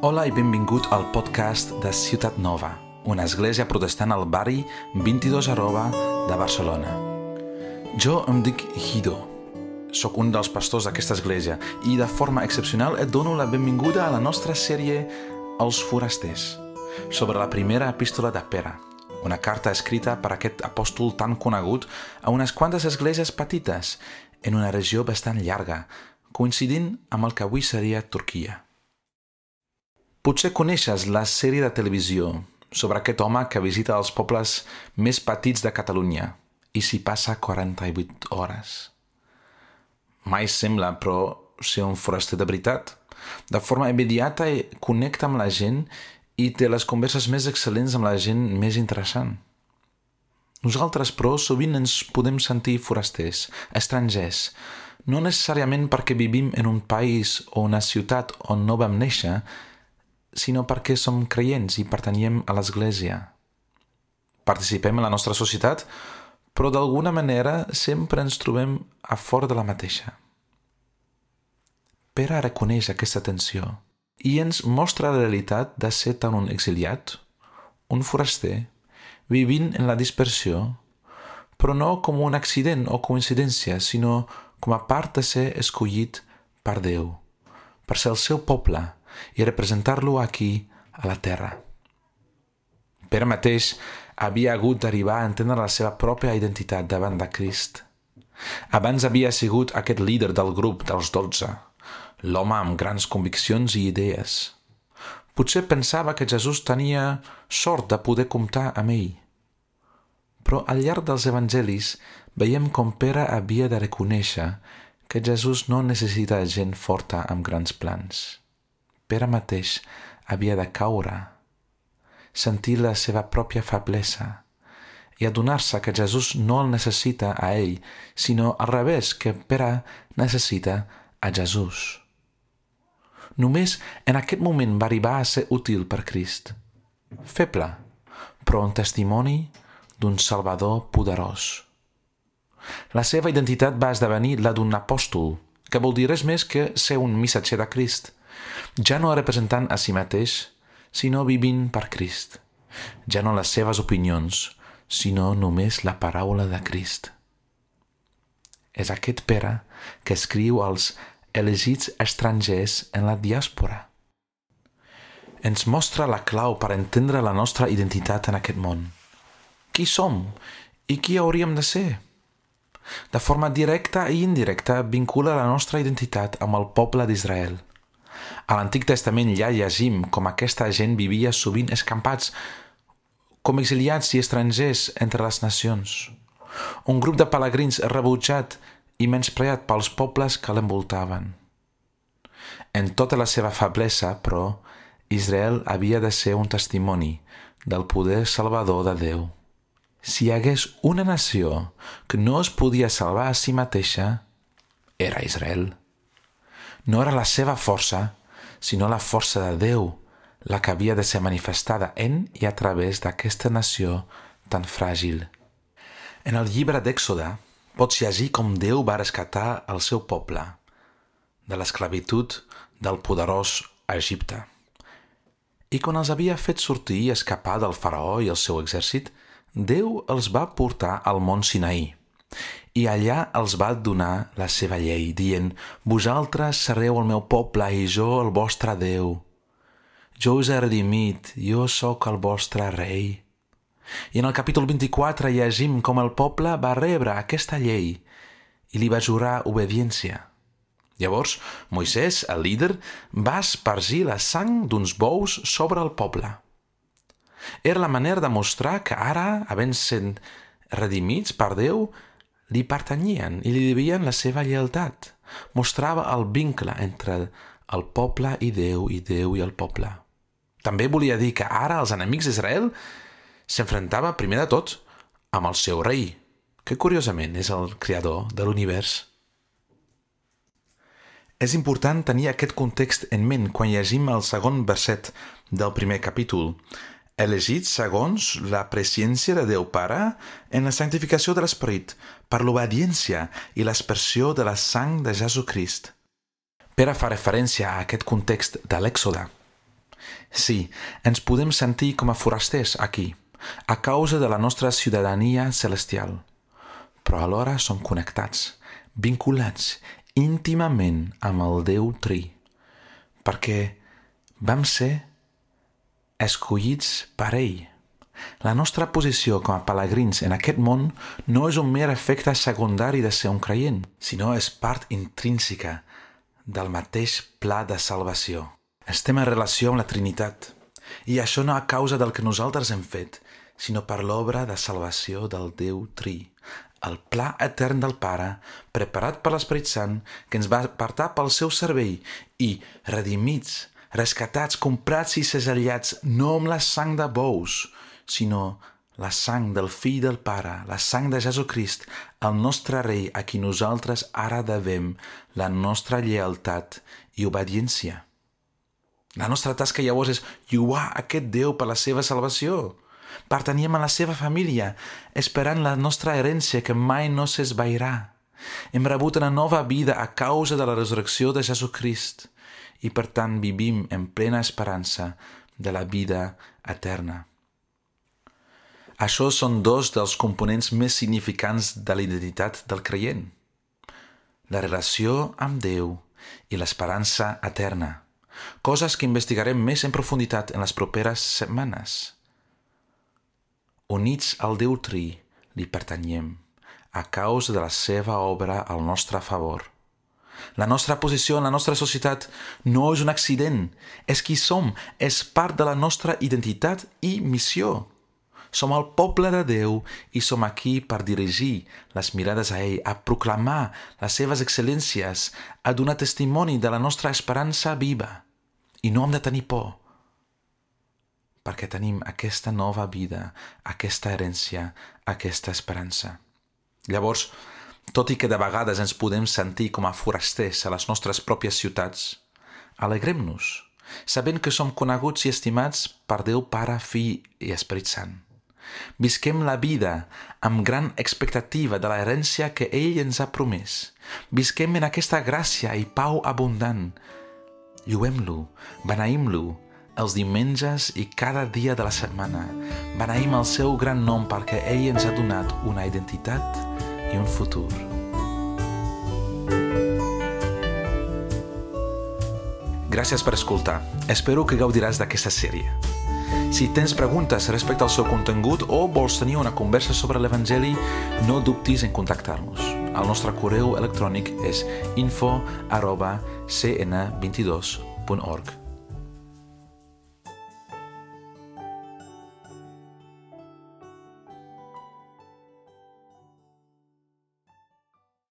Hola i benvingut al podcast de Ciutat Nova, una església protestant al barri 22 arroba de Barcelona. Jo em dic Guido, sóc un dels pastors d'aquesta església i de forma excepcional et dono la benvinguda a la nostra sèrie Els forasters, sobre la primera epístola de Pere, una carta escrita per aquest apòstol tan conegut a unes quantes esglésies petites en una regió bastant llarga, coincidint amb el que avui seria Turquia. Potser coneixes la sèrie de televisió sobre aquest home que visita els pobles més petits de Catalunya i s'hi passa 48 hores. Mai sembla, però, ser un foraster de veritat. De forma immediata connecta amb la gent i té les converses més excel·lents amb la gent més interessant. Nosaltres, però, sovint ens podem sentir forasters, estrangers, no necessàriament perquè vivim en un país o una ciutat on no vam néixer, sinó perquè som creients i pertanyem a l'Església. Participem en la nostra societat, però d'alguna manera sempre ens trobem a fora de la mateixa. Pere reconeix aquesta tensió i ens mostra la realitat de ser tant un exiliat, un foraster, vivint en la dispersió, però no com un accident o coincidència, sinó com a part de ser escollit per Déu, per ser el seu poble, i representar-lo aquí, a la terra. Pere mateix havia hagut d'arribar a entendre la seva pròpia identitat davant de Crist. Abans havia sigut aquest líder del grup dels dotze, l'home amb grans conviccions i idees. Potser pensava que Jesús tenia sort de poder comptar amb ell. Però al llarg dels evangelis veiem com Pere havia de reconèixer que Jesús no necessita gent forta amb grans plans. Pere mateix havia de caure, sentir la seva pròpia feblesa i adonar-se que Jesús no el necessita a ell, sinó al revés, que Pere necessita a Jesús. Només en aquest moment va arribar a ser útil per Crist. Feble, però un testimoni d'un Salvador poderós. La seva identitat va esdevenir la d'un apòstol, que vol dir res més que ser un missatger de Crist – ja no representant a si mateix, sinó vivint per Crist. Ja no les seves opinions, sinó només la paraula de Crist. És aquest Pere que escriu als elegits estrangers en la diàspora. Ens mostra la clau per entendre la nostra identitat en aquest món. Qui som i qui hauríem de ser? De forma directa i indirecta vincula la nostra identitat amb el poble d'Israel – a l'Antic Testament ja llegim com aquesta gent vivia sovint escampats com exiliats i estrangers entre les nacions. Un grup de pelegrins rebutjat i menyspreat pels pobles que l'envoltaven. En tota la seva feblesa, però, Israel havia de ser un testimoni del poder salvador de Déu. Si hi hagués una nació que no es podia salvar a si mateixa, era Israel. No era la seva força, sinó la força de Déu, la que havia de ser manifestada en i a través d'aquesta nació tan fràgil. En el llibre d'Èxode pots llegir com Déu va rescatar el seu poble de l'esclavitud del poderós Egipte. I quan els havia fet sortir i escapar del faraó i el seu exèrcit, Déu els va portar al mont Sinaí i allà els va donar la seva llei, dient, Vosaltres sereu el meu poble i jo el vostre Déu. Jo us he redimit, jo sóc el vostre rei. I en el capítol 24 llegim com el poble va rebre aquesta llei i li va jurar obediència. Llavors, Moisès, el líder, va espargir la sang d'uns bous sobre el poble. Era la manera de mostrar que ara, havent sent redimits per Déu, li pertanyien i li devien la seva lleialtat. Mostrava el vincle entre el poble i Déu i Déu i el poble. També volia dir que ara els enemics d'Israel s'enfrontava primer de tot amb el seu rei, que curiosament és el creador de l'univers. És important tenir aquest context en ment quan llegim el segon verset del primer capítol, elegit segons la presciència de Déu Pare en la santificació de l'Esperit, per l'obediència i l'expressió de la sang de Jesucrist. Pere fa referència a aquest context de l'Èxode. Sí, ens podem sentir com a forasters aquí, a causa de la nostra ciutadania celestial, però alhora som connectats, vinculats íntimament amb el Déu Tri, perquè vam ser escollits per ell. La nostra posició com a pelegrins en aquest món no és un mer efecte secundari de ser un creient, sinó és part intrínseca del mateix pla de salvació. Estem en relació amb la Trinitat, i això no a causa del que nosaltres hem fet, sinó per l'obra de salvació del Déu Tri, el pla etern del Pare, preparat per l'Esperit Sant, que ens va apartar pel seu servei i redimits, rescatats, comprats i segellats no amb la sang de bous, sinó la sang del fill del Pare, la sang de Jesucrist, el nostre rei a qui nosaltres ara devem la nostra lleialtat i obediència. La nostra tasca llavors és lluar aquest Déu per la seva salvació. Perteníem a la seva família, esperant la nostra herència que mai no s'esvairà. Hem rebut una nova vida a causa de la resurrecció de Jesucrist i per tant vivim en plena esperança de la vida eterna. Això són dos dels components més significants de la identitat del creient. La relació amb Déu i l'esperança eterna, coses que investigarem més en profunditat en les properes setmanes. Units al Déu Tri, li pertanyem, a causa de la seva obra al nostre favor – la nostra posició en la nostra societat no és un accident, és qui som, és part de la nostra identitat i missió. Som el poble de Déu i som aquí per dirigir les mirades a ell, a proclamar les seves excel·lències, a donar testimoni de la nostra esperança viva. I no hem de tenir por, perquè tenim aquesta nova vida, aquesta herència, aquesta esperança. Llavors, tot i que de vegades ens podem sentir com a forasters a les nostres pròpies ciutats, alegrem-nos, sabent que som coneguts i estimats per Déu Pare, Fill i Esperit Sant. Visquem la vida amb gran expectativa de la herència que ell ens ha promès. Visquem en aquesta gràcia i pau abundant. Lluem-lo, beneïm-lo, els diumenges i cada dia de la setmana. Beneïm el seu gran nom perquè ell ens ha donat una identitat i un futur. Gràcies per escoltar. Espero que gaudiràs d'aquesta sèrie. Si tens preguntes respecte al seu contingut o vols tenir una conversa sobre l'Evangeli, no dubtis en contactar-nos. El nostre correu electrònic és info arroba cn22.org.